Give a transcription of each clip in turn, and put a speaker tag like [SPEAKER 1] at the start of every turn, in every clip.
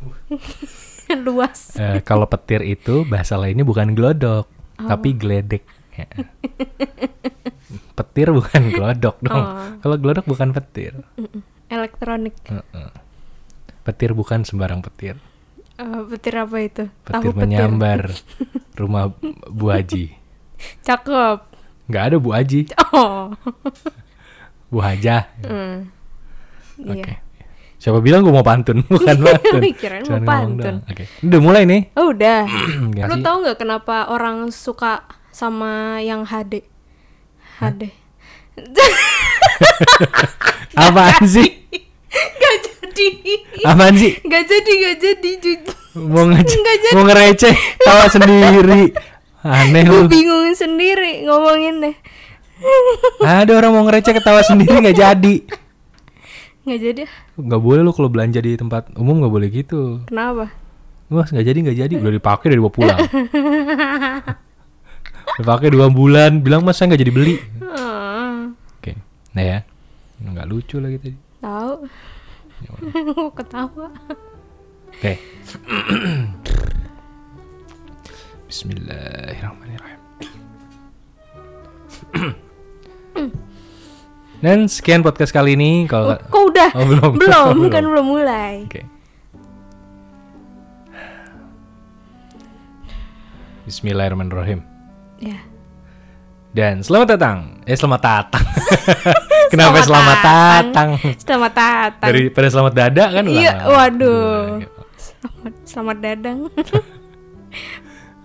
[SPEAKER 1] Luas.
[SPEAKER 2] Eh, kalau petir itu bahasa lainnya bukan glodok, tapi geledek. Ya. petir bukan glodok dong.
[SPEAKER 1] Oh.
[SPEAKER 2] Kalau glodok bukan petir.
[SPEAKER 1] Elektronik.
[SPEAKER 2] Heeh. Petir bukan sembarang petir.
[SPEAKER 1] Eh, petir apa itu?
[SPEAKER 2] Petir menyambar rumah Bu Haji.
[SPEAKER 1] Cakep.
[SPEAKER 2] Nggak ada Bu Haji,
[SPEAKER 1] Oh.
[SPEAKER 2] Bu Haja.
[SPEAKER 1] Hmm.
[SPEAKER 2] Oke.
[SPEAKER 1] Iya.
[SPEAKER 2] Siapa bilang gue mau pantun? Bukan pantun.
[SPEAKER 1] Kirain mau pantun.
[SPEAKER 2] Oke. Udah mulai nih.
[SPEAKER 1] Oh udah.
[SPEAKER 2] Nggak
[SPEAKER 1] Lu tahu nggak kenapa orang suka sama yang HD? HD.
[SPEAKER 2] Apaan sih?
[SPEAKER 1] Gak jadi.
[SPEAKER 2] Apaan sih?
[SPEAKER 1] Gak jadi, gak jadi. jujur.
[SPEAKER 2] Mau nge
[SPEAKER 1] Nggak jadi.
[SPEAKER 2] mau ngereceh tawa sendiri. Aneh
[SPEAKER 1] Gue
[SPEAKER 2] lu.
[SPEAKER 1] bingung sendiri ngomongin deh.
[SPEAKER 2] Ada orang mau ngereceh ketawa sendiri nggak jadi.
[SPEAKER 1] Nggak jadi.
[SPEAKER 2] Nggak boleh lu kalau belanja di tempat umum nggak boleh gitu.
[SPEAKER 1] Kenapa?
[SPEAKER 2] Wah nggak jadi nggak jadi udah dipakai udah dibawa pulang. dipakai dua bulan bilang mas saya nggak jadi beli.
[SPEAKER 1] Ah,
[SPEAKER 2] Oke. Nah ya. Nggak lucu lagi tadi.
[SPEAKER 1] tahu.
[SPEAKER 2] Ya
[SPEAKER 1] ketawa.
[SPEAKER 2] Oke. Bismillahirrahmanirrahim. Dan sekian podcast kali ini kalau
[SPEAKER 1] udah?
[SPEAKER 2] Oh, belum.
[SPEAKER 1] belum, kan belum mulai.
[SPEAKER 2] Oke. Bismillahirrahmanirrahim.
[SPEAKER 1] Ya.
[SPEAKER 2] Dan selamat datang. Eh selamat datang. Kenapa
[SPEAKER 1] Selamat
[SPEAKER 2] selamat
[SPEAKER 1] datang. Selamat datang.
[SPEAKER 2] Daripada selamat dada kan
[SPEAKER 1] Iya, waduh.
[SPEAKER 2] Dua,
[SPEAKER 1] Selamat, selamat dadang.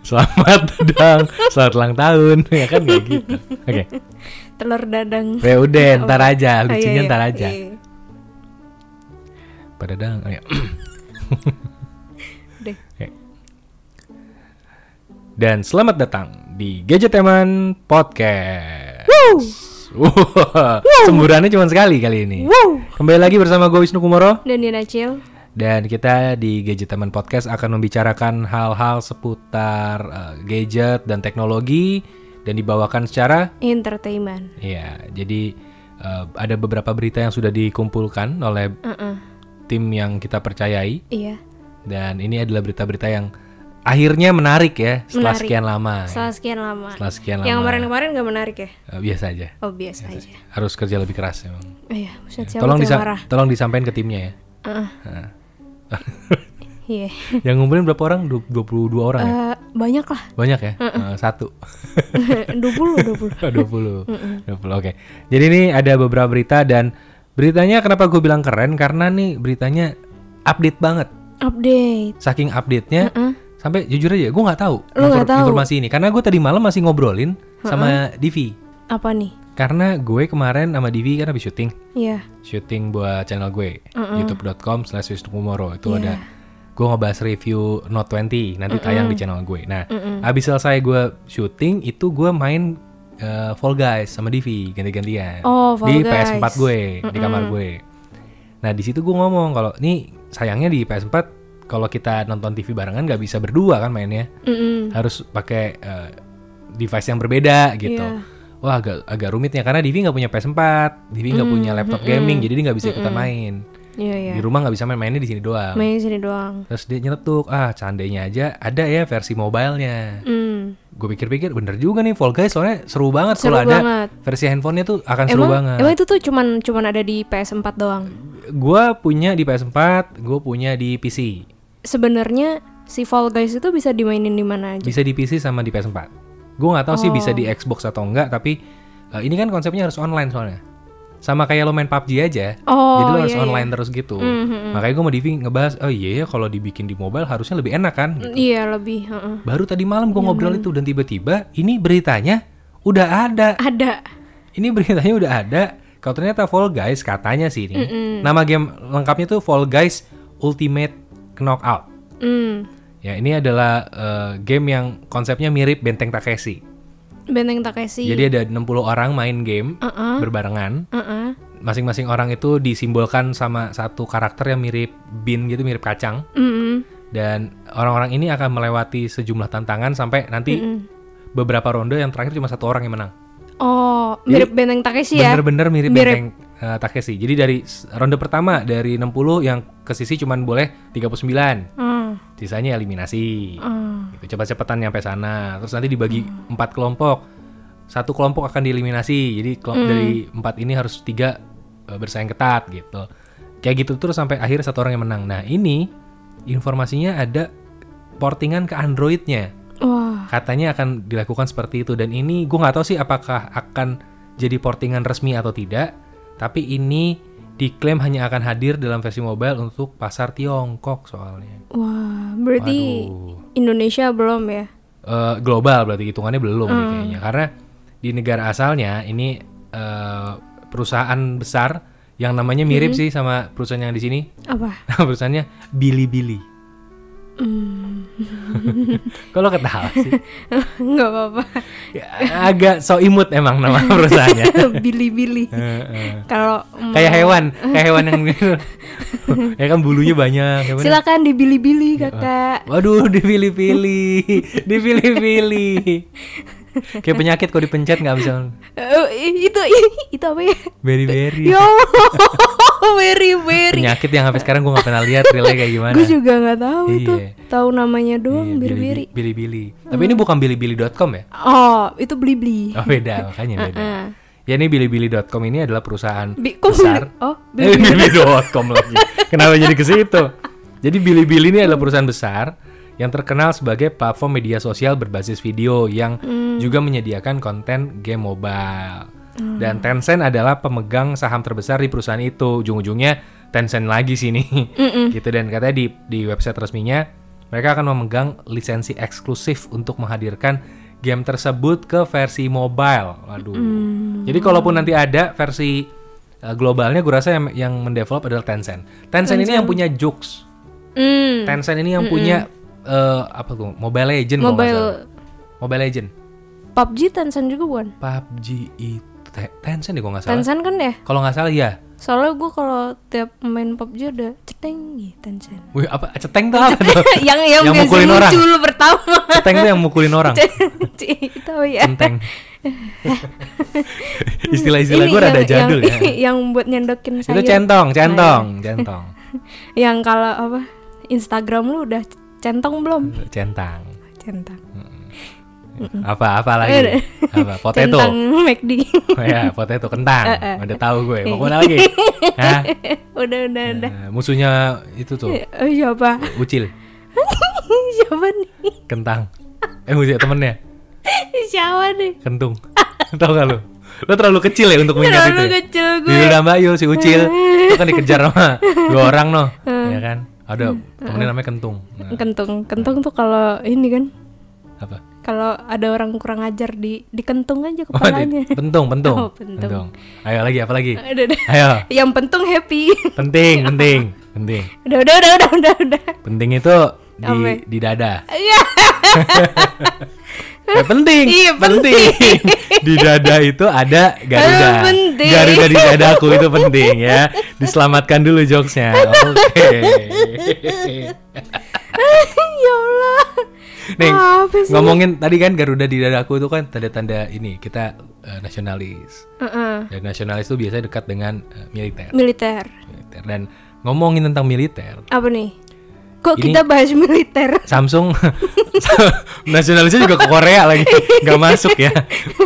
[SPEAKER 2] Selamat datang, selamat ulang tahun, ya kan kayak gitu. Oke,
[SPEAKER 1] Telur dadang.
[SPEAKER 2] ya udah, ntar aja,
[SPEAKER 1] Oh, iya,
[SPEAKER 2] lucunya
[SPEAKER 1] iya,
[SPEAKER 2] ntar aja.
[SPEAKER 1] iya.
[SPEAKER 2] Pada dang, oh, ya.
[SPEAKER 1] Deh.
[SPEAKER 2] Oke. Dan selamat datang di Gadget Teman Podcast. Wah, semburannya cuma sekali kali ini.
[SPEAKER 1] Wow.
[SPEAKER 2] Kembali lagi bersama gue Wisnu Kumoro
[SPEAKER 1] Dan Dina Cil.
[SPEAKER 2] dan kita di Gadget Teman Podcast akan membicarakan hal-hal seputar eh, gadget dan teknologi dan dibawakan secara
[SPEAKER 1] Entertainment.
[SPEAKER 2] ya. Jadi eh, ada beberapa berita yang sudah dikumpulkan oleh
[SPEAKER 1] Uh-uh.
[SPEAKER 2] Tim yang kita percayai
[SPEAKER 1] Iya.
[SPEAKER 2] dan ini adalah berita-berita yang akhirnya menarik ya setelah
[SPEAKER 1] Menarik.
[SPEAKER 2] sekian lama. ya.
[SPEAKER 1] Setelah sekian lama.
[SPEAKER 2] Setelah sekian
[SPEAKER 1] Yang
[SPEAKER 2] lama.
[SPEAKER 1] kemarin-kemarin gak menarik ya?
[SPEAKER 2] Eh, biasa aja.
[SPEAKER 1] Oh biasa aja.
[SPEAKER 2] Harus kerja lebih keras emang.
[SPEAKER 1] Oh iya, siapa
[SPEAKER 2] tolong
[SPEAKER 1] yang
[SPEAKER 2] disa-
[SPEAKER 1] marah?
[SPEAKER 2] tolong disampaikan ke timnya ya.
[SPEAKER 1] Uh-uh.
[SPEAKER 2] Nah.
[SPEAKER 1] Iya.
[SPEAKER 2] yang ngumpulin berapa orang? Du- 22 orang ya?
[SPEAKER 1] Eh, banyak lah.
[SPEAKER 2] Banyak ya? Eh, satu.
[SPEAKER 1] 20 20.
[SPEAKER 2] 20. 20. Oke. Jadi ini ada beberapa berita dan beritanya kenapa gue bilang keren karena nih beritanya update banget.
[SPEAKER 1] Update.
[SPEAKER 2] Saking update-nya
[SPEAKER 1] Heeh.
[SPEAKER 2] sampai jujur aja gue nggak tahu,
[SPEAKER 1] Lu nggak tahu?
[SPEAKER 2] informasi ini karena gue tadi malam masih ngobrolin sama Divi.
[SPEAKER 1] Apa nih?
[SPEAKER 2] Karena gue kemarin sama Divi kan habis syuting,
[SPEAKER 1] Iya.
[SPEAKER 2] syuting buat channel gue youtube.com slash itu
[SPEAKER 1] Iya.
[SPEAKER 2] ada gue ngebahas review Note 20 nanti tayang di channel gue. Nah, habis selesai gue syuting itu gue main eh, Fall Guys sama Divi ganti-gantian
[SPEAKER 1] Oh, Fall
[SPEAKER 2] di
[SPEAKER 1] Guys.
[SPEAKER 2] PS4 gue di kamar gue. Nah di situ gue ngomong kalau nih sayangnya di PS4 kalau kita nonton TV barengan nggak bisa berdua kan mainnya
[SPEAKER 1] Mm-mm.
[SPEAKER 2] harus pakai eh, device yang berbeda gitu.
[SPEAKER 1] Iya.
[SPEAKER 2] Wah agak agak rumitnya karena Divi nggak punya PS4, Divi nggak punya laptop gaming jadi dia nggak bisa ikutan main.
[SPEAKER 1] Iya, iya.
[SPEAKER 2] Di rumah nggak bisa main mainnya di sini doang.
[SPEAKER 1] Main sini doang.
[SPEAKER 2] Terus dia nyeletuk, ah seandainya aja ada ya versi mobilenya.
[SPEAKER 1] Hmm.
[SPEAKER 2] Gue pikir-pikir bener juga nih Fall Guys soalnya seru banget
[SPEAKER 1] Seru
[SPEAKER 2] kalau ada
[SPEAKER 1] banget.
[SPEAKER 2] versi handphonenya tuh akan seru
[SPEAKER 1] Emang,
[SPEAKER 2] banget.
[SPEAKER 1] emang itu tuh cuman cuman ada di PS4 doang.
[SPEAKER 2] Gue punya di PS4, gue punya di PC.
[SPEAKER 1] Sebenarnya si Fall Guys itu bisa dimainin di mana aja.
[SPEAKER 2] Bisa di PC sama di PS4. Gue nggak tahu sih
[SPEAKER 1] Oh.
[SPEAKER 2] bisa di Xbox atau enggak, tapi eh, ini kan konsepnya harus online soalnya. Sama kayak lo main PUBG aja.
[SPEAKER 1] Oh,
[SPEAKER 2] jadi lo harus
[SPEAKER 1] iya,
[SPEAKER 2] online terus gitu.
[SPEAKER 1] Mhm.
[SPEAKER 2] Makanya gue mau Divi ngebahas, oh iya ya kalau dibikin di mobile harusnya lebih enak kan.
[SPEAKER 1] Mm, Iya lebih. heeh.
[SPEAKER 2] Baru tadi malam gue ngobrol itu dan tiba-tiba ini beritanya udah ada.
[SPEAKER 1] Ada.
[SPEAKER 2] Ini beritanya udah ada. Kalau ternyata Fall Guys katanya sih ini. Nama game lengkapnya tuh Fall Guys Ultimate Knockout.
[SPEAKER 1] Hmm.
[SPEAKER 2] Ya, ini adalah eh, game yang konsepnya mirip Benteng Takeshi.
[SPEAKER 1] Benteng Takeshi.
[SPEAKER 2] Jadi ada 60 orang main game
[SPEAKER 1] Uh-uh.
[SPEAKER 2] berbarengan.
[SPEAKER 1] Heeh.
[SPEAKER 2] Masing-masing orang itu disimbolkan sama satu karakter yang mirip bin gitu, mirip kacang.
[SPEAKER 1] Mm-mm.
[SPEAKER 2] Dan orang-orang ini akan melewati sejumlah tantangan sampai nanti beberapa ronde yang terakhir cuma satu orang yang menang.
[SPEAKER 1] Oh, mirip Benteng Takeshi ya?
[SPEAKER 2] Bener-bener mirip,
[SPEAKER 1] Mirip.
[SPEAKER 2] Benteng eh, Takeshi. Jadi dari ronde pertama dari 60 yang ke sisi cuman boleh 39.
[SPEAKER 1] Hmm.
[SPEAKER 2] Sisanya eliminasi.
[SPEAKER 1] Hmm.
[SPEAKER 2] Gitu, cepat-cepatan nyampe sana. Terus nanti dibagi empat kelompok. Satu kelompok akan dieliminasi. Jadi kelompok dari empat ini harus tiga eh, bersaing ketat gitu. Kayak gitu terus sampai akhir satu orang yang menang. Nah ini informasinya ada portingan ke Androidnya.
[SPEAKER 1] Wah.
[SPEAKER 2] Katanya akan dilakukan seperti itu. Dan ini gue nggak tahu sih apakah akan jadi portingan resmi atau tidak. Tapi ini diklaim hanya akan hadir dalam versi mobile untuk pasar Tiongkok soalnya.
[SPEAKER 1] Wah, berarti
[SPEAKER 2] Waduh.
[SPEAKER 1] Indonesia belum ya?
[SPEAKER 2] Eh, global berarti hitungannya belum nih kayaknya karena di negara asalnya ini eh, perusahaan besar yang namanya mirip sih sama perusahaan yang di sini
[SPEAKER 1] Apa?
[SPEAKER 2] perusahaannya Bilibili kalau ketawa sih
[SPEAKER 1] Nggak apa-apa.
[SPEAKER 2] Ya, agak so imut emang nama perusahaannya
[SPEAKER 1] Bili-bili. Kalau mm,
[SPEAKER 2] kayak hewan kayak hewan yang gitu ya kan bulunya banyak ya
[SPEAKER 1] silakan dibili-bili kakak.
[SPEAKER 2] Waduh, dipilih-pilih, dipilih-pilih. Kayak penyakit kok dipencet nggak bisa.
[SPEAKER 1] Eh, itu itu apa ya?
[SPEAKER 2] Berry-berry.
[SPEAKER 1] Yo, Allah, very very.
[SPEAKER 2] Penyakit yang sampai sekarang gue nggak pernah lihat realnya kayak gimana.
[SPEAKER 1] Gue juga nggak tahu itu.
[SPEAKER 2] Iya.
[SPEAKER 1] Tahu namanya
[SPEAKER 2] Iya,
[SPEAKER 1] doang biri-biri.
[SPEAKER 2] Bilibili. Tapi ini bukan bilibili.com ya?
[SPEAKER 1] Oh, itu beli-beli.
[SPEAKER 2] Oh beda, makanya beda. Ya ini bilibili.com ini adalah perusahaan
[SPEAKER 1] Bi-
[SPEAKER 2] besar.
[SPEAKER 1] beli- Oh,
[SPEAKER 2] Eh, bilibili.com lagi. Kenapa jadi ke situ? Jadi Bilibili ini adalah perusahaan besar yang terkenal sebagai platform media sosial berbasis video yang juga menyediakan konten game mobile. Dan Tencent adalah pemegang saham terbesar di perusahaan itu. Ujung-ujungnya Tencent lagi sini. gitu dan katanya di di website resminya mereka akan memegang lisensi eksklusif untuk menghadirkan game tersebut ke versi mobile. Waduh. Jadi kalaupun nanti ada versi uh, globalnya gue rasa yang yang mendevelop adalah Tencent. Tencent, ini yang punya Jux.
[SPEAKER 1] Hmm.
[SPEAKER 2] Tencent ini yang punya eh, apa tuh? Mobile Legend
[SPEAKER 1] Mobile.
[SPEAKER 2] Mobile Legend.
[SPEAKER 1] PUBG Tencent juga bukan?
[SPEAKER 2] PUBG itu Tencent deh kalau nggak salah.
[SPEAKER 1] Tencent kan ya?
[SPEAKER 2] Kalau nggak salah ya.
[SPEAKER 1] Soalnya gue kalau tiap main PUBG ada ceteng gitu Tencent.
[SPEAKER 2] Wih, apa ceteng tuh apa tuh?
[SPEAKER 1] yang yang,
[SPEAKER 2] Yang mukulin orang.
[SPEAKER 1] muncul pertama.
[SPEAKER 2] ceteng tuh yang mukulin orang.
[SPEAKER 1] itu ya.
[SPEAKER 2] Centeng. Istilah-istilah gue rada
[SPEAKER 1] yang-
[SPEAKER 2] jadul
[SPEAKER 1] yang,
[SPEAKER 2] ya.
[SPEAKER 1] yang buat nyendokin
[SPEAKER 2] Itu
[SPEAKER 1] sayur.
[SPEAKER 2] centong, centong, centong.
[SPEAKER 1] Yang kalau apa? Instagram lu udah centong belum?
[SPEAKER 2] Centang.
[SPEAKER 1] Centang.
[SPEAKER 2] Apa apa
[SPEAKER 1] Udah.
[SPEAKER 2] lagi? Apa? Potato.
[SPEAKER 1] Centang McD.
[SPEAKER 2] Oh ya, potato kentang.
[SPEAKER 1] Eh, eh.
[SPEAKER 2] Udah tahu gue. Mau ke mana lagi? Hah?
[SPEAKER 1] udah udah udah.
[SPEAKER 2] Eh, musuhnya itu tuh,
[SPEAKER 1] Oh, siapa?
[SPEAKER 2] ucil,
[SPEAKER 1] siapa nih?
[SPEAKER 2] kentang. Eh, musuhnya temennya,
[SPEAKER 1] Siapa nih?
[SPEAKER 2] kentung. Tahu gak lu? Lu terlalu kecil ya untuk mengingat itu.
[SPEAKER 1] Terlalu
[SPEAKER 2] ya?
[SPEAKER 1] kecil gue.
[SPEAKER 2] Yul dan Mbak Yul si Ucil itu kan dikejar sama dua orang noh, ya kan? Ada temennya namanya Kentung. Nah,
[SPEAKER 1] Kentung, kentung tuh kalau ini kan,
[SPEAKER 2] apa?
[SPEAKER 1] Kalau ada orang kurang ajar di dikentung aja
[SPEAKER 2] Oh,
[SPEAKER 1] kepalanya.
[SPEAKER 2] di- pentung, pentung,
[SPEAKER 1] Oh, pentung.
[SPEAKER 2] Ayo lagi apa lagi?
[SPEAKER 1] Udah, udah.
[SPEAKER 2] Ayo,
[SPEAKER 1] Yang pentung happy.
[SPEAKER 2] penting, penting, penting.
[SPEAKER 1] udah, udah, udah, udah, udah, udah.
[SPEAKER 2] Penting itu di
[SPEAKER 1] Apa?
[SPEAKER 2] di dada.
[SPEAKER 1] Iya.
[SPEAKER 2] Eh, penting,
[SPEAKER 1] Iya,
[SPEAKER 2] penting. di dada itu ada Garuda.
[SPEAKER 1] Oh, penting.
[SPEAKER 2] Garuda di dadaku itu penting ya. Diselamatkan dulu jokesnya. Oke.
[SPEAKER 1] ya Allah.
[SPEAKER 2] Nih,
[SPEAKER 1] Apa sih?
[SPEAKER 2] ngomongin tadi kan Garuda di dadaku itu kan tanda-tanda ini kita eh, nasionalis.
[SPEAKER 1] Heeh.
[SPEAKER 2] Dan nasionalis itu biasanya dekat dengan eh, militer.
[SPEAKER 1] Militer.
[SPEAKER 2] militer. Dan ngomongin tentang militer,
[SPEAKER 1] Apa nih? Kok
[SPEAKER 2] Ini-
[SPEAKER 1] kita bahas militer?
[SPEAKER 2] Samsung nasionalisnya juga ke Korea lagi nggak masuk ya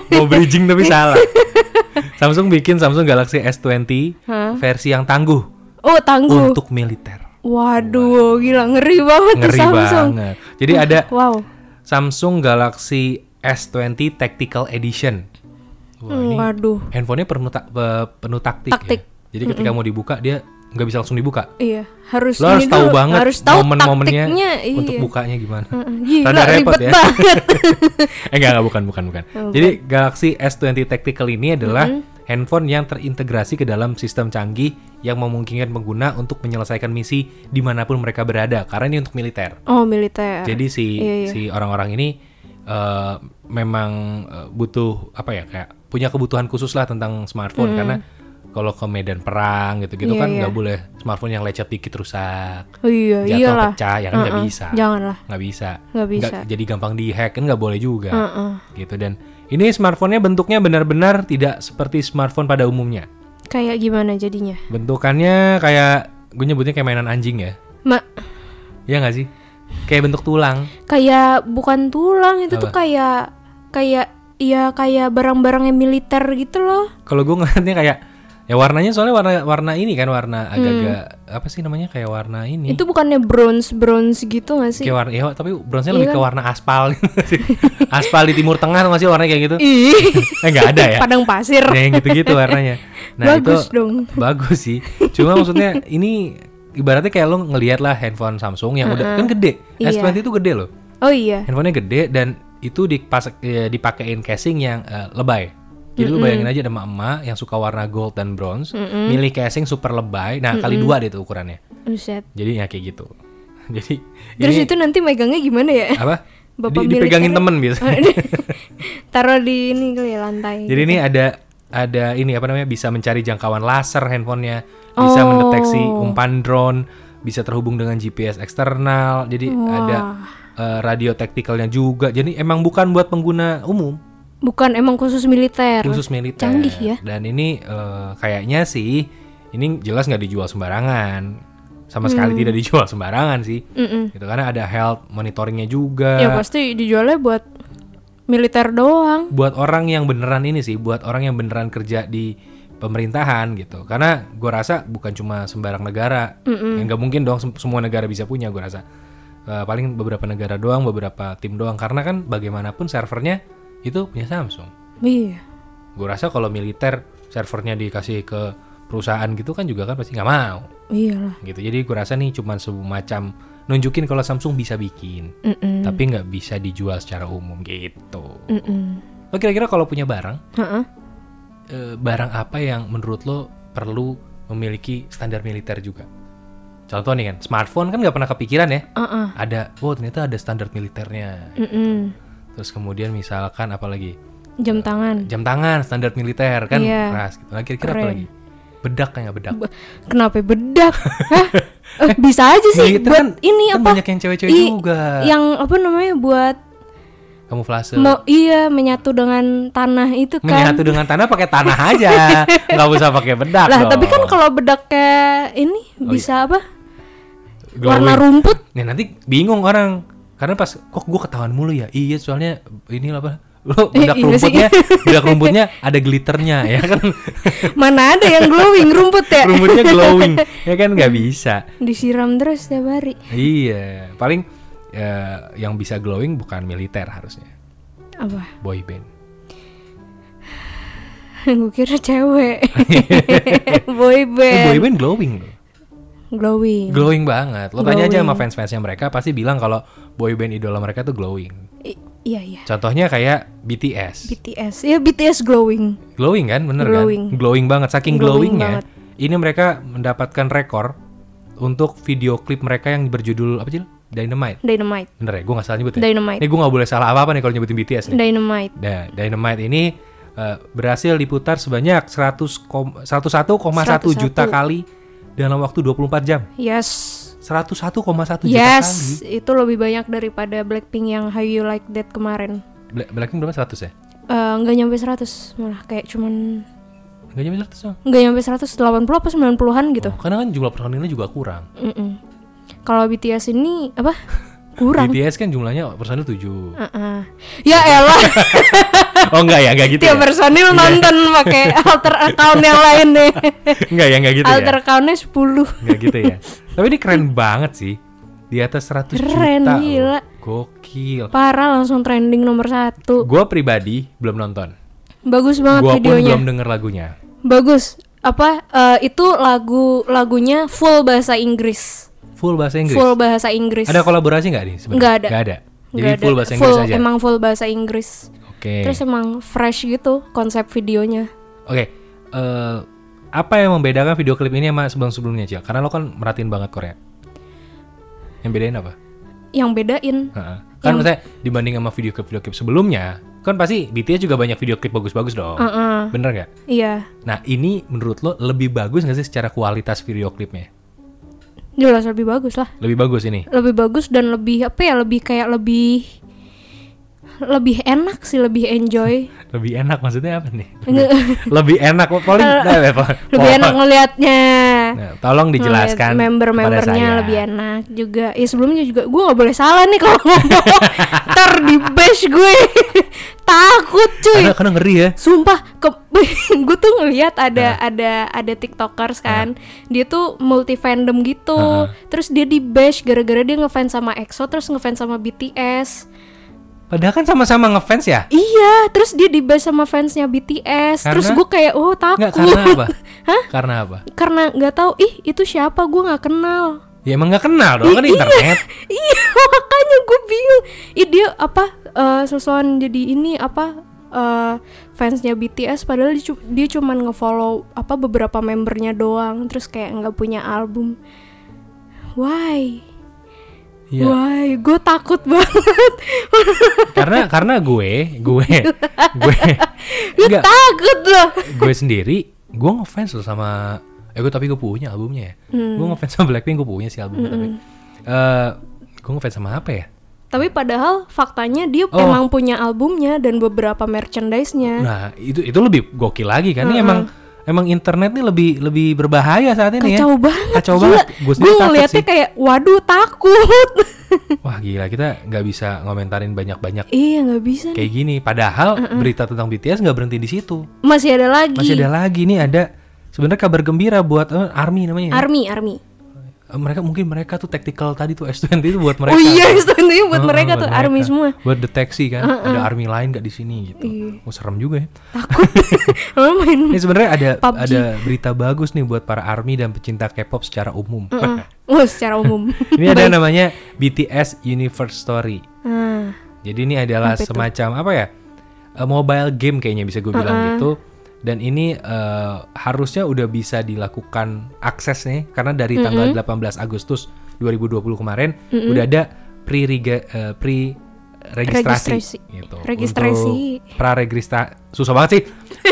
[SPEAKER 2] mau bridging tapi salah Samsung bikin Samsung Galaxy S20
[SPEAKER 1] Hah?
[SPEAKER 2] versi yang tangguh
[SPEAKER 1] Oh, tangguh.
[SPEAKER 2] untuk militer
[SPEAKER 1] Waduh, gila ngeri banget
[SPEAKER 2] ngeri
[SPEAKER 1] Samsung.
[SPEAKER 2] banget jadi ada
[SPEAKER 1] Wow.
[SPEAKER 2] Samsung Galaxy S20 Tactical Edition Wah, ini
[SPEAKER 1] Waduh.
[SPEAKER 2] handphonenya penuh, pe- penuh taktik,
[SPEAKER 1] Taktik.
[SPEAKER 2] ya. jadi ketika mau dibuka dia nggak bisa langsung dibuka
[SPEAKER 1] Iya, harus
[SPEAKER 2] lo harus tahu
[SPEAKER 1] dulu,
[SPEAKER 2] banget
[SPEAKER 1] harus tahu
[SPEAKER 2] momen-momennya
[SPEAKER 1] iya.
[SPEAKER 2] untuk bukanya gimana
[SPEAKER 1] Heeh, Gila,
[SPEAKER 2] Rada repot
[SPEAKER 1] ribet
[SPEAKER 2] ya.
[SPEAKER 1] banget.
[SPEAKER 2] eh enggak, enggak bukan bukan bukan. Jadi Galaxy S20 Tactical ini adalah
[SPEAKER 1] Mm-hmm.
[SPEAKER 2] Handphone yang terintegrasi ke dalam sistem canggih yang memungkinkan pengguna untuk menyelesaikan misi di mana pun mereka berada karena ini untuk militer.
[SPEAKER 1] oh, militer.
[SPEAKER 2] Jadi si
[SPEAKER 1] Iya, iya.
[SPEAKER 2] si orang-orang ini eh, memang eh, butuh apa ya kayak punya kebutuhan khusus lah tentang smartphone karena kalau ke medan perang gitu-gitu
[SPEAKER 1] Mm. Iya,
[SPEAKER 2] kan
[SPEAKER 1] iya.
[SPEAKER 2] nggak boleh smartphone yang lecet dikit rusak,
[SPEAKER 1] Oh iya,
[SPEAKER 2] jatuh
[SPEAKER 1] iyalah.
[SPEAKER 2] pecah ya kan nggak
[SPEAKER 1] Heeh,
[SPEAKER 2] bisa,
[SPEAKER 1] Janganlah.
[SPEAKER 2] nggak bisa,
[SPEAKER 1] Nggak bisa.
[SPEAKER 2] jadi gampang dihack kan nggak boleh juga
[SPEAKER 1] Heeh.
[SPEAKER 2] gitu dan ini smartphone-nya bentuknya benar-benar tidak seperti smartphone pada umumnya.
[SPEAKER 1] Kayak gimana jadinya?
[SPEAKER 2] Bentukannya kayak gue nyebutnya kayak mainan anjing ya.
[SPEAKER 1] Ma,
[SPEAKER 2] Iya nggak sih? Kayak bentuk tulang.
[SPEAKER 1] kayak bukan tulang itu tuh
[SPEAKER 2] Apa?
[SPEAKER 1] kayak kayak ya kayak barang-barang yang militer gitu loh.
[SPEAKER 2] Kalau gue ngeliatnya kayak ya warnanya soalnya warna warna ini kan warna agak-agak apa sih namanya kayak warna ini.
[SPEAKER 1] Hmm. Itu bukannya bronze bronze gitu gak sih?
[SPEAKER 2] kayak warna ya tapi bronze
[SPEAKER 1] Iya
[SPEAKER 2] lebih ke
[SPEAKER 1] kan?
[SPEAKER 2] warna aspal gitu sih. aspal di timur tengah tuh masih warnanya kayak gitu. Eh nggak ada ya.
[SPEAKER 1] padang pasir.
[SPEAKER 2] Ya, yang gitu-gitu warnanya. Nah,
[SPEAKER 1] Bagus
[SPEAKER 2] itu
[SPEAKER 1] dong.
[SPEAKER 2] bagus sih. Cuma maksudnya ini ibaratnya kayak lo ngelihat lah handphone Samsung yang udah kan gede.
[SPEAKER 1] Iya.
[SPEAKER 2] S20 itu gede loh.
[SPEAKER 1] Oh iya.
[SPEAKER 2] Handphonenya gede dan itu dipas ya, dipakein casing yang eh, lebay. Jadi lu bayangin aja ada emak-emak yang suka warna gold dan bronze, milih casing super lebay. Nah, kali dua deh tuh ukurannya.
[SPEAKER 1] Buset.
[SPEAKER 2] Jadi ya kayak gitu. Jadi
[SPEAKER 1] Terus
[SPEAKER 2] ini
[SPEAKER 1] itu nanti megangnya gimana ya?
[SPEAKER 2] apa?
[SPEAKER 1] Bapak
[SPEAKER 2] Di- dipegangin temen biasa.
[SPEAKER 1] Taruh di ini kali ya lantai.
[SPEAKER 2] Jadi ini ada ada ini apa namanya bisa mencari jangkauan laser handphonenya, bisa
[SPEAKER 1] Oh.
[SPEAKER 2] mendeteksi umpan drone, bisa terhubung dengan GPS eksternal. Jadi ada eh, radio tacticalnya juga. Jadi emang bukan buat pengguna umum,
[SPEAKER 1] Bukan emang khusus militer.
[SPEAKER 2] khusus militer.
[SPEAKER 1] Canggih ya.
[SPEAKER 2] Dan ini eh, kayaknya sih ini jelas nggak dijual sembarangan. Sama sekali
[SPEAKER 1] Hmm.
[SPEAKER 2] tidak dijual sembarangan sih.
[SPEAKER 1] Mm-mm.
[SPEAKER 2] Gitu karena ada health monitoringnya juga.
[SPEAKER 1] Ya pasti dijualnya buat militer doang.
[SPEAKER 2] buat orang yang beneran ini sih, buat orang yang beneran kerja di pemerintahan gitu. Karena gue rasa bukan cuma sembarang negara, Ya, nggak mungkin dong sem- semua negara bisa punya. Gue rasa Eh, paling beberapa negara doang, beberapa tim doang. Karena kan bagaimanapun servernya itu punya Samsung.
[SPEAKER 1] Iya.
[SPEAKER 2] Gue rasa kalau militer servernya dikasih ke perusahaan gitu kan juga kan pasti nggak mau
[SPEAKER 1] Iyalah.
[SPEAKER 2] gitu. Jadi gue rasa nih cuma semacam nunjukin kalau Samsung bisa bikin,
[SPEAKER 1] Mm-mm.
[SPEAKER 2] tapi nggak bisa dijual secara umum gitu.
[SPEAKER 1] Mm-mm.
[SPEAKER 2] Lo kira-kira kalau punya barang eh, barang apa yang menurut lo perlu memiliki standar militer juga? Contoh nih kan, smartphone kan nggak pernah kepikiran ya.
[SPEAKER 1] Uh-uh.
[SPEAKER 2] Ada, oh ternyata ada standar militernya.
[SPEAKER 1] Mm-mm.
[SPEAKER 2] Terus kemudian misalkan apa lagi?
[SPEAKER 1] Jam tangan.
[SPEAKER 2] Jam tangan standar militer kan
[SPEAKER 1] Iya.
[SPEAKER 2] keras gitu. Nah, kira-kira apa lagi? Bedak kayak bedak?
[SPEAKER 1] Be- Kenapa bedak? Hah? Eh, bisa aja sih
[SPEAKER 2] militer
[SPEAKER 1] buat
[SPEAKER 2] kan,
[SPEAKER 1] ini
[SPEAKER 2] kan
[SPEAKER 1] apa?
[SPEAKER 2] banyak yang cewek-cewek juga.
[SPEAKER 1] Yang apa namanya buat
[SPEAKER 2] Kamuflase.
[SPEAKER 1] mau iya menyatu dengan tanah itu kan.
[SPEAKER 2] Menyatu dengan tanah pakai tanah aja, nggak usah pakai bedak
[SPEAKER 1] Lah,
[SPEAKER 2] dong.
[SPEAKER 1] tapi kan kalau bedak kayak ini
[SPEAKER 2] Oh,
[SPEAKER 1] bisa apa?
[SPEAKER 2] Glowing.
[SPEAKER 1] Warna rumput.
[SPEAKER 2] Nah nanti bingung orang karena pas kok gue ketahuan mulu ya iya soalnya ini apa lo bedak
[SPEAKER 1] Iya
[SPEAKER 2] rumputnya bedak rumputnya ada glitternya ya kan
[SPEAKER 1] Mana ada yang glowing rumput ya?
[SPEAKER 2] rumputnya glowing ya kan nggak bisa
[SPEAKER 1] Disiram terus tiap hari.
[SPEAKER 2] iya paling ya, yang bisa glowing bukan militer harusnya
[SPEAKER 1] Apa?
[SPEAKER 2] boy band
[SPEAKER 1] Gue kira cewek. Boy
[SPEAKER 2] eh,
[SPEAKER 1] band.
[SPEAKER 2] boy band glowing loh
[SPEAKER 1] Glowing.
[SPEAKER 2] glowing banget lo tanya aja
[SPEAKER 1] Glowing.
[SPEAKER 2] sama fans fansnya mereka pasti bilang kalau boy band idola mereka tuh glowing
[SPEAKER 1] I- iya iya.
[SPEAKER 2] contohnya kayak BTS
[SPEAKER 1] BTS. Iya BTS glowing.
[SPEAKER 2] Glowing kan, bener
[SPEAKER 1] Glowing.
[SPEAKER 2] kan? Glowing banget. Saking
[SPEAKER 1] Glowing
[SPEAKER 2] glowingnya,
[SPEAKER 1] banget.
[SPEAKER 2] ini mereka mendapatkan rekor untuk video klip mereka yang berjudul apa sih? Dynamite.
[SPEAKER 1] Dynamite.
[SPEAKER 2] Bener ya? Gue gak salah nyebut ya?
[SPEAKER 1] Dynamite.
[SPEAKER 2] Ini gue gak boleh salah apa-apa nih kalau nyebutin BTS nih.
[SPEAKER 1] Dynamite.
[SPEAKER 2] Nah, Dynamite ini eh, berhasil diputar sebanyak 100 kom- 101,1 juta
[SPEAKER 1] 101.
[SPEAKER 2] kali dalam waktu 24 jam.
[SPEAKER 1] Yes.
[SPEAKER 2] 101,1 juta kali.
[SPEAKER 1] Yes, itu lebih banyak daripada Blackpink yang How You Like That kemarin.
[SPEAKER 2] Bla- Blackpink berapa 100 ya?
[SPEAKER 1] Eh, nggak nyampe 100 malah kayak cuman
[SPEAKER 2] Gak nyampe 100 dong.
[SPEAKER 1] nggak nyampe 180 apa 90-an gitu.
[SPEAKER 2] Oh, karena kan jumlah personilnya juga kurang.
[SPEAKER 1] Mm-mm. Kalau BTS ini apa? Kurang.
[SPEAKER 2] BTS kan jumlahnya personil 7.
[SPEAKER 1] Uh-uh. Ya elah,
[SPEAKER 2] Oh enggak ya, enggak gitu
[SPEAKER 1] tiap
[SPEAKER 2] ya?
[SPEAKER 1] personil nonton pakai alter account yang lain deh.
[SPEAKER 2] Enggak ya, enggak gitu
[SPEAKER 1] alter
[SPEAKER 2] ya?
[SPEAKER 1] accountnya 10.
[SPEAKER 2] Enggak gitu ya? Tapi ini keren banget sih. Di atas 100
[SPEAKER 1] Keren,
[SPEAKER 2] juta. loh.
[SPEAKER 1] gila.
[SPEAKER 2] Gokil.
[SPEAKER 1] Parah langsung trending nomor satu.
[SPEAKER 2] Gua pribadi belum nonton.
[SPEAKER 1] Bagus banget
[SPEAKER 2] Gua
[SPEAKER 1] videonya.
[SPEAKER 2] belum denger lagunya.
[SPEAKER 1] Bagus. Apa eh, itu lagu lagunya full bahasa Inggris.
[SPEAKER 2] Full bahasa Inggris.
[SPEAKER 1] Full bahasa Inggris.
[SPEAKER 2] Ada kolaborasi nggak nih sebenarnya?
[SPEAKER 1] Nggak ada.
[SPEAKER 2] Nggak ada. Jadi
[SPEAKER 1] ada.
[SPEAKER 2] full bahasa Inggris
[SPEAKER 1] Full-
[SPEAKER 2] aja.
[SPEAKER 1] Emang full bahasa Inggris.
[SPEAKER 2] Oke.
[SPEAKER 1] Terus emang fresh gitu konsep videonya.
[SPEAKER 2] Oke. eh, apa yang membedakan video klip ini sama sebelum-sebelumnya, Cil? Karena lo kan merhatiin banget Korea. Yang bedain apa?
[SPEAKER 1] Yang bedain
[SPEAKER 2] Heeh. Kan maksudnya dibanding sama video klip-video klip sebelumnya, kan pasti BTS juga banyak video klip bagus-bagus dong.
[SPEAKER 1] Heeh.
[SPEAKER 2] Bener nggak?
[SPEAKER 1] Iya,
[SPEAKER 2] Nah ini menurut lo lebih bagus nggak sih secara kualitas video klipnya?
[SPEAKER 1] jelas lebih bagus lah.
[SPEAKER 2] Lebih bagus ini.
[SPEAKER 1] Lebih bagus dan lebih apa ya? Lebih kayak lebih lebih enak sih, lebih enjoy.
[SPEAKER 2] Lebih enak maksudnya apa nih? Lebih enak paling apa-
[SPEAKER 1] lebih enak ngelihatnya.
[SPEAKER 2] Nah, tolong dijelaskan
[SPEAKER 1] member-membernya lebih enak juga. Ya sebelumnya juga gue nggak boleh salah nih kalau ngomong. Ntar di bash gue. Takut cuy.
[SPEAKER 2] Karena, karena ngeri ya.
[SPEAKER 1] Sumpah, ke, gue tuh ngelihat ada
[SPEAKER 2] Nah.
[SPEAKER 1] ada ada tiktokers kan, dia tuh multi fandom gitu,
[SPEAKER 2] Heeh.
[SPEAKER 1] terus dia di bash gara-gara dia ngefans sama EXO terus ngefans sama BTS.
[SPEAKER 2] Padahal kan sama-sama ngefans ya.
[SPEAKER 1] Iya, terus dia di bash sama fansnya BTS, terus
[SPEAKER 2] Karena?
[SPEAKER 1] gue kayak oh takut.
[SPEAKER 2] Enggak karena apa?
[SPEAKER 1] Hah?
[SPEAKER 2] Karena apa?
[SPEAKER 1] Karena nggak tahu, ih itu siapa gue nggak kenal.
[SPEAKER 2] Ya emang nggak kenal dong kan
[SPEAKER 1] Ih,
[SPEAKER 2] internet.
[SPEAKER 1] Iya, makanya gue bingung. Ih dia apa eh sesuatu jadi ini apa eh fansnya BTS padahal dia, cu- dia cuman ngefollow apa beberapa membernya doang terus kayak nggak punya album. Why?
[SPEAKER 2] Iya.
[SPEAKER 1] Why? Gue takut banget.
[SPEAKER 2] karena karena gue gue gue
[SPEAKER 1] gue
[SPEAKER 2] enggak
[SPEAKER 1] takut loh.
[SPEAKER 2] gue sendiri gue ngefans loh sama eh gue tapi gue punya albumnya ya.
[SPEAKER 1] Hmm.
[SPEAKER 2] Gue ngefans sama Blackpink gue punya sih albumnya tapi eh gue ngefans sama apa ya?
[SPEAKER 1] Tapi padahal faktanya dia
[SPEAKER 2] Oh.
[SPEAKER 1] emang punya albumnya dan beberapa merchandise-nya.
[SPEAKER 2] Nah itu itu lebih gokil lagi kan? Ini emang emang internet nih lebih lebih berbahaya saat ini
[SPEAKER 1] Kacau
[SPEAKER 2] ya.
[SPEAKER 1] banget.
[SPEAKER 2] Kacau
[SPEAKER 1] gila.
[SPEAKER 2] banget. Gue
[SPEAKER 1] Gue
[SPEAKER 2] sendiri takut
[SPEAKER 1] ngeliatnya
[SPEAKER 2] sih.
[SPEAKER 1] kayak waduh takut.
[SPEAKER 2] Wah gila kita nggak bisa ngomentarin banyak-banyak
[SPEAKER 1] iya nggak bisa nih.
[SPEAKER 2] kayak gini. Padahal berita tentang BTS nggak berhenti di situ.
[SPEAKER 1] Masih ada lagi.
[SPEAKER 2] Masih ada lagi nih ada sebenarnya kabar gembira buat eh, Army namanya. ya.
[SPEAKER 1] Army, Army.
[SPEAKER 2] Eh, mereka mungkin mereka tuh tactical tadi tuh S20 itu buat mereka.
[SPEAKER 1] Oh iya, itu buat
[SPEAKER 2] Oh,
[SPEAKER 1] mereka tuh Army
[SPEAKER 2] mereka.
[SPEAKER 1] semua.
[SPEAKER 2] Buat deteksi kan, ada army lain gak di sini gitu.
[SPEAKER 1] Iya.
[SPEAKER 2] Oh, serem juga ya.
[SPEAKER 1] Takut.
[SPEAKER 2] Ini sebenarnya ada
[SPEAKER 1] PUBG.
[SPEAKER 2] ada berita bagus nih buat para army dan pecinta K-pop secara umum.
[SPEAKER 1] Oh, secara umum.
[SPEAKER 2] ini ada namanya BTS Universe Story.
[SPEAKER 1] Ah,
[SPEAKER 2] Jadi ini adalah
[SPEAKER 1] itu?
[SPEAKER 2] semacam apa ya? eh, mobile game kayaknya bisa gue bilang gitu. Dan ini eh, harusnya udah bisa dilakukan akses nih karena dari tanggal 18 Agustus 2020 kemarin udah ada pre pre registrasi
[SPEAKER 1] Registrasi.
[SPEAKER 2] gitu.
[SPEAKER 1] Registrasi.
[SPEAKER 2] Untuk pra registrasi susah banget sih.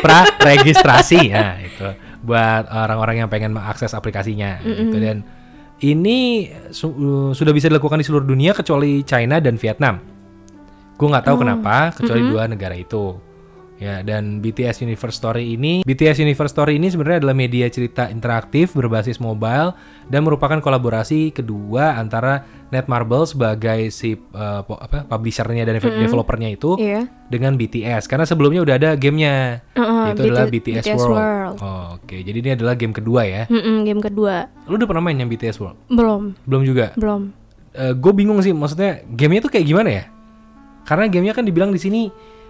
[SPEAKER 2] Pra registrasi ya itu buat orang-orang yang pengen mengakses aplikasinya gitu dan ini su- uh, sudah bisa dilakukan di seluruh dunia kecuali China dan Vietnam. Gue nggak tahu kenapa kecuali dua negara itu. Ya dan BTS Universe Story ini BTS Universe Story ini sebenarnya adalah media cerita interaktif berbasis mobile dan merupakan kolaborasi kedua antara Netmarble sebagai si uh, apa publishernya dan developernya itu
[SPEAKER 1] iya.
[SPEAKER 2] dengan BTS karena sebelumnya udah ada gamenya
[SPEAKER 1] Uh-uh,
[SPEAKER 2] yaitu adalah
[SPEAKER 1] BT-
[SPEAKER 2] BTS,
[SPEAKER 1] BTS
[SPEAKER 2] World.
[SPEAKER 1] World.
[SPEAKER 2] Oh, Oke jadi ini adalah game kedua ya.
[SPEAKER 1] Mm-mm, game kedua.
[SPEAKER 2] Lu udah pernah main yang BTS World?
[SPEAKER 1] Belum,
[SPEAKER 2] Belum juga.
[SPEAKER 1] belum.
[SPEAKER 2] gue bingung sih maksudnya gamenya tuh kayak gimana ya karena gamenya kan dibilang di sini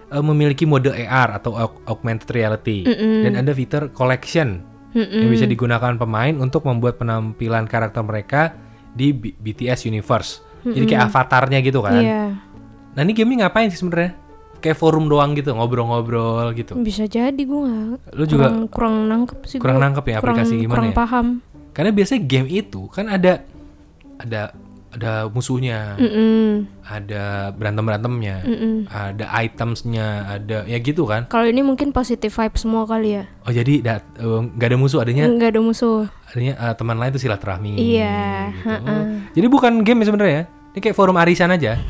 [SPEAKER 2] eh, memiliki mode AR atau aug- augmented reality dan ada fitur collection yang bisa digunakan pemain untuk membuat penampilan karakter mereka di B- BTS universe jadi kayak avatarnya gitu kan
[SPEAKER 1] Iya.
[SPEAKER 2] nah ini gamenya ngapain sih sebenarnya kayak forum doang gitu ngobrol-ngobrol gitu
[SPEAKER 1] Bisa jadi gue nggak.
[SPEAKER 2] Lu juga
[SPEAKER 1] kurang, kurang nangkep sih.
[SPEAKER 2] kurang
[SPEAKER 1] gua.
[SPEAKER 2] nangkep ya
[SPEAKER 1] Kurang-
[SPEAKER 2] aplikasi gimana
[SPEAKER 1] kurang
[SPEAKER 2] ya?
[SPEAKER 1] paham.
[SPEAKER 2] karena biasanya game itu kan ada ada ada musuhnya
[SPEAKER 1] Mm-mm.
[SPEAKER 2] ada berantem berantemnya, ada itemsnya, ada ya gitu kan.
[SPEAKER 1] Kalau ini mungkin positive vibe semua kali ya.
[SPEAKER 2] Oh jadi dat- eh, nggak ada musuh, adanya
[SPEAKER 1] Nggak ada musuh.
[SPEAKER 2] adanya eh, teman lain itu silaturahmi.
[SPEAKER 1] Iya,
[SPEAKER 2] gitu. Oh, Jadi bukan game ya sebenarnya, ini kayak forum arisan aja.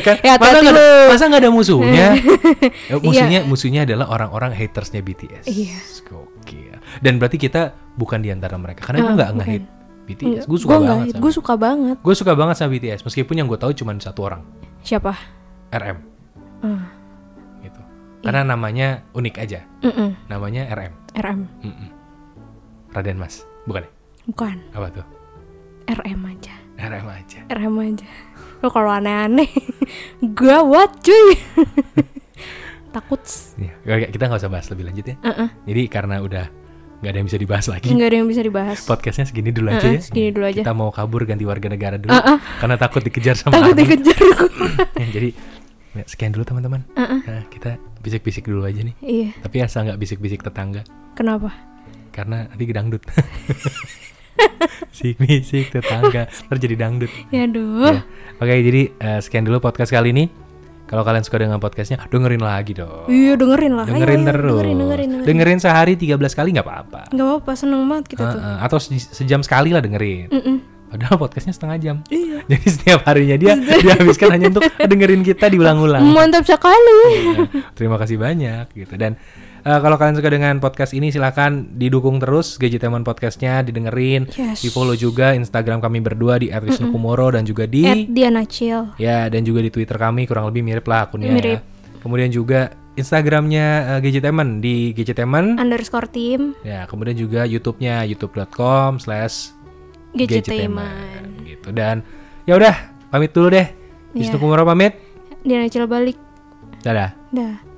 [SPEAKER 2] kan?
[SPEAKER 1] Ya,
[SPEAKER 2] masa nggak ada, masa nggak ada musuhnya? Ya, musuhnya musuhnya adalah orang-orang hatersnya BTS.
[SPEAKER 1] Iya.
[SPEAKER 2] Gokil. Dan berarti kita bukan di antara mereka karena gue nggak nge-hate BTS. Gue suka
[SPEAKER 1] Gue
[SPEAKER 2] banget.
[SPEAKER 1] gue suka banget.
[SPEAKER 2] Gue suka banget sama BTS meskipun yang gue tahu cuma satu orang.
[SPEAKER 1] Siapa?
[SPEAKER 2] RM
[SPEAKER 1] Ah.
[SPEAKER 2] gitu karena namanya unik aja
[SPEAKER 1] Mm-mm.
[SPEAKER 2] namanya RM
[SPEAKER 1] RM.
[SPEAKER 2] Mm-mm. Raden Mas bukan ya?
[SPEAKER 1] Bukan.
[SPEAKER 2] apa tuh
[SPEAKER 1] RM aja.
[SPEAKER 2] RM aja
[SPEAKER 1] RM aja. Lo kalau aneh-aneh, gawat cuy. Takut.
[SPEAKER 2] ya, kita nggak usah bahas lebih lanjut ya
[SPEAKER 1] Uh-uh.
[SPEAKER 2] jadi karena udah nggak ada yang bisa dibahas lagi
[SPEAKER 1] Nggak ada yang bisa dibahas.
[SPEAKER 2] podcastnya segini dulu aja
[SPEAKER 1] Uh-uh,
[SPEAKER 2] ya
[SPEAKER 1] segini dulu aja.
[SPEAKER 2] kita mau kabur ganti warga negara dulu
[SPEAKER 1] Uh-uh.
[SPEAKER 2] karena takut dikejar sama
[SPEAKER 1] Takut dikejar.
[SPEAKER 2] Ya, jadi ya, sekian dulu teman-teman
[SPEAKER 1] Uh-uh.
[SPEAKER 2] Nah, kita bisik-bisik dulu aja nih
[SPEAKER 1] Iya.
[SPEAKER 2] tapi asal nggak bisik-bisik tetangga
[SPEAKER 1] Kenapa?
[SPEAKER 2] karena nanti dangdut bisik-bisik tetangga terjadi dangdut
[SPEAKER 1] Ya aduh.
[SPEAKER 2] Ya. Oke, jadi eh, sekian dulu podcast kali ini. Kalau kalian suka dengan podcastnya, dengerin lagi dong.
[SPEAKER 1] Iya dengerin lah. Ayo,
[SPEAKER 2] Dengerin
[SPEAKER 1] ayo,
[SPEAKER 2] terus.
[SPEAKER 1] Dengerin, dengerin, dengerin.
[SPEAKER 2] Dengerin sehari 13 kali nggak apa-apa.
[SPEAKER 1] Gak apa-apa, seneng banget kita tuh.
[SPEAKER 2] Heeh, atau se- sejam sekali lah dengerin.
[SPEAKER 1] Mm-mm.
[SPEAKER 2] Padahal podcastnya setengah jam.
[SPEAKER 1] Iya.
[SPEAKER 2] Jadi setiap harinya dia dihabiskan hanya untuk dengerin kita diulang-ulang.
[SPEAKER 1] Mantap sekali.
[SPEAKER 2] Ya, terima kasih banyak gitu dan eh, kalau kalian suka dengan podcast ini silahkan didukung terus Gadgeteman podcastnya didengerin
[SPEAKER 1] Yes.
[SPEAKER 2] di follow juga Instagram kami berdua di @wisnukumoro dan juga di
[SPEAKER 1] At Diana Chill.
[SPEAKER 2] ya dan juga di Twitter kami kurang lebih mirip lah akunnya
[SPEAKER 1] Mirip.
[SPEAKER 2] ya. Kemudian juga Instagramnya uh, Gadgeteman di Gadgeteman
[SPEAKER 1] Underscore team.
[SPEAKER 2] ya kemudian juga YouTube-nya youtube.com slash
[SPEAKER 1] Gadgeteman.
[SPEAKER 2] gitu dan ya udah pamit dulu deh
[SPEAKER 1] Iya.
[SPEAKER 2] Wisnu Kumoro pamit
[SPEAKER 1] Diana Chill balik.
[SPEAKER 2] dadah
[SPEAKER 1] Dah.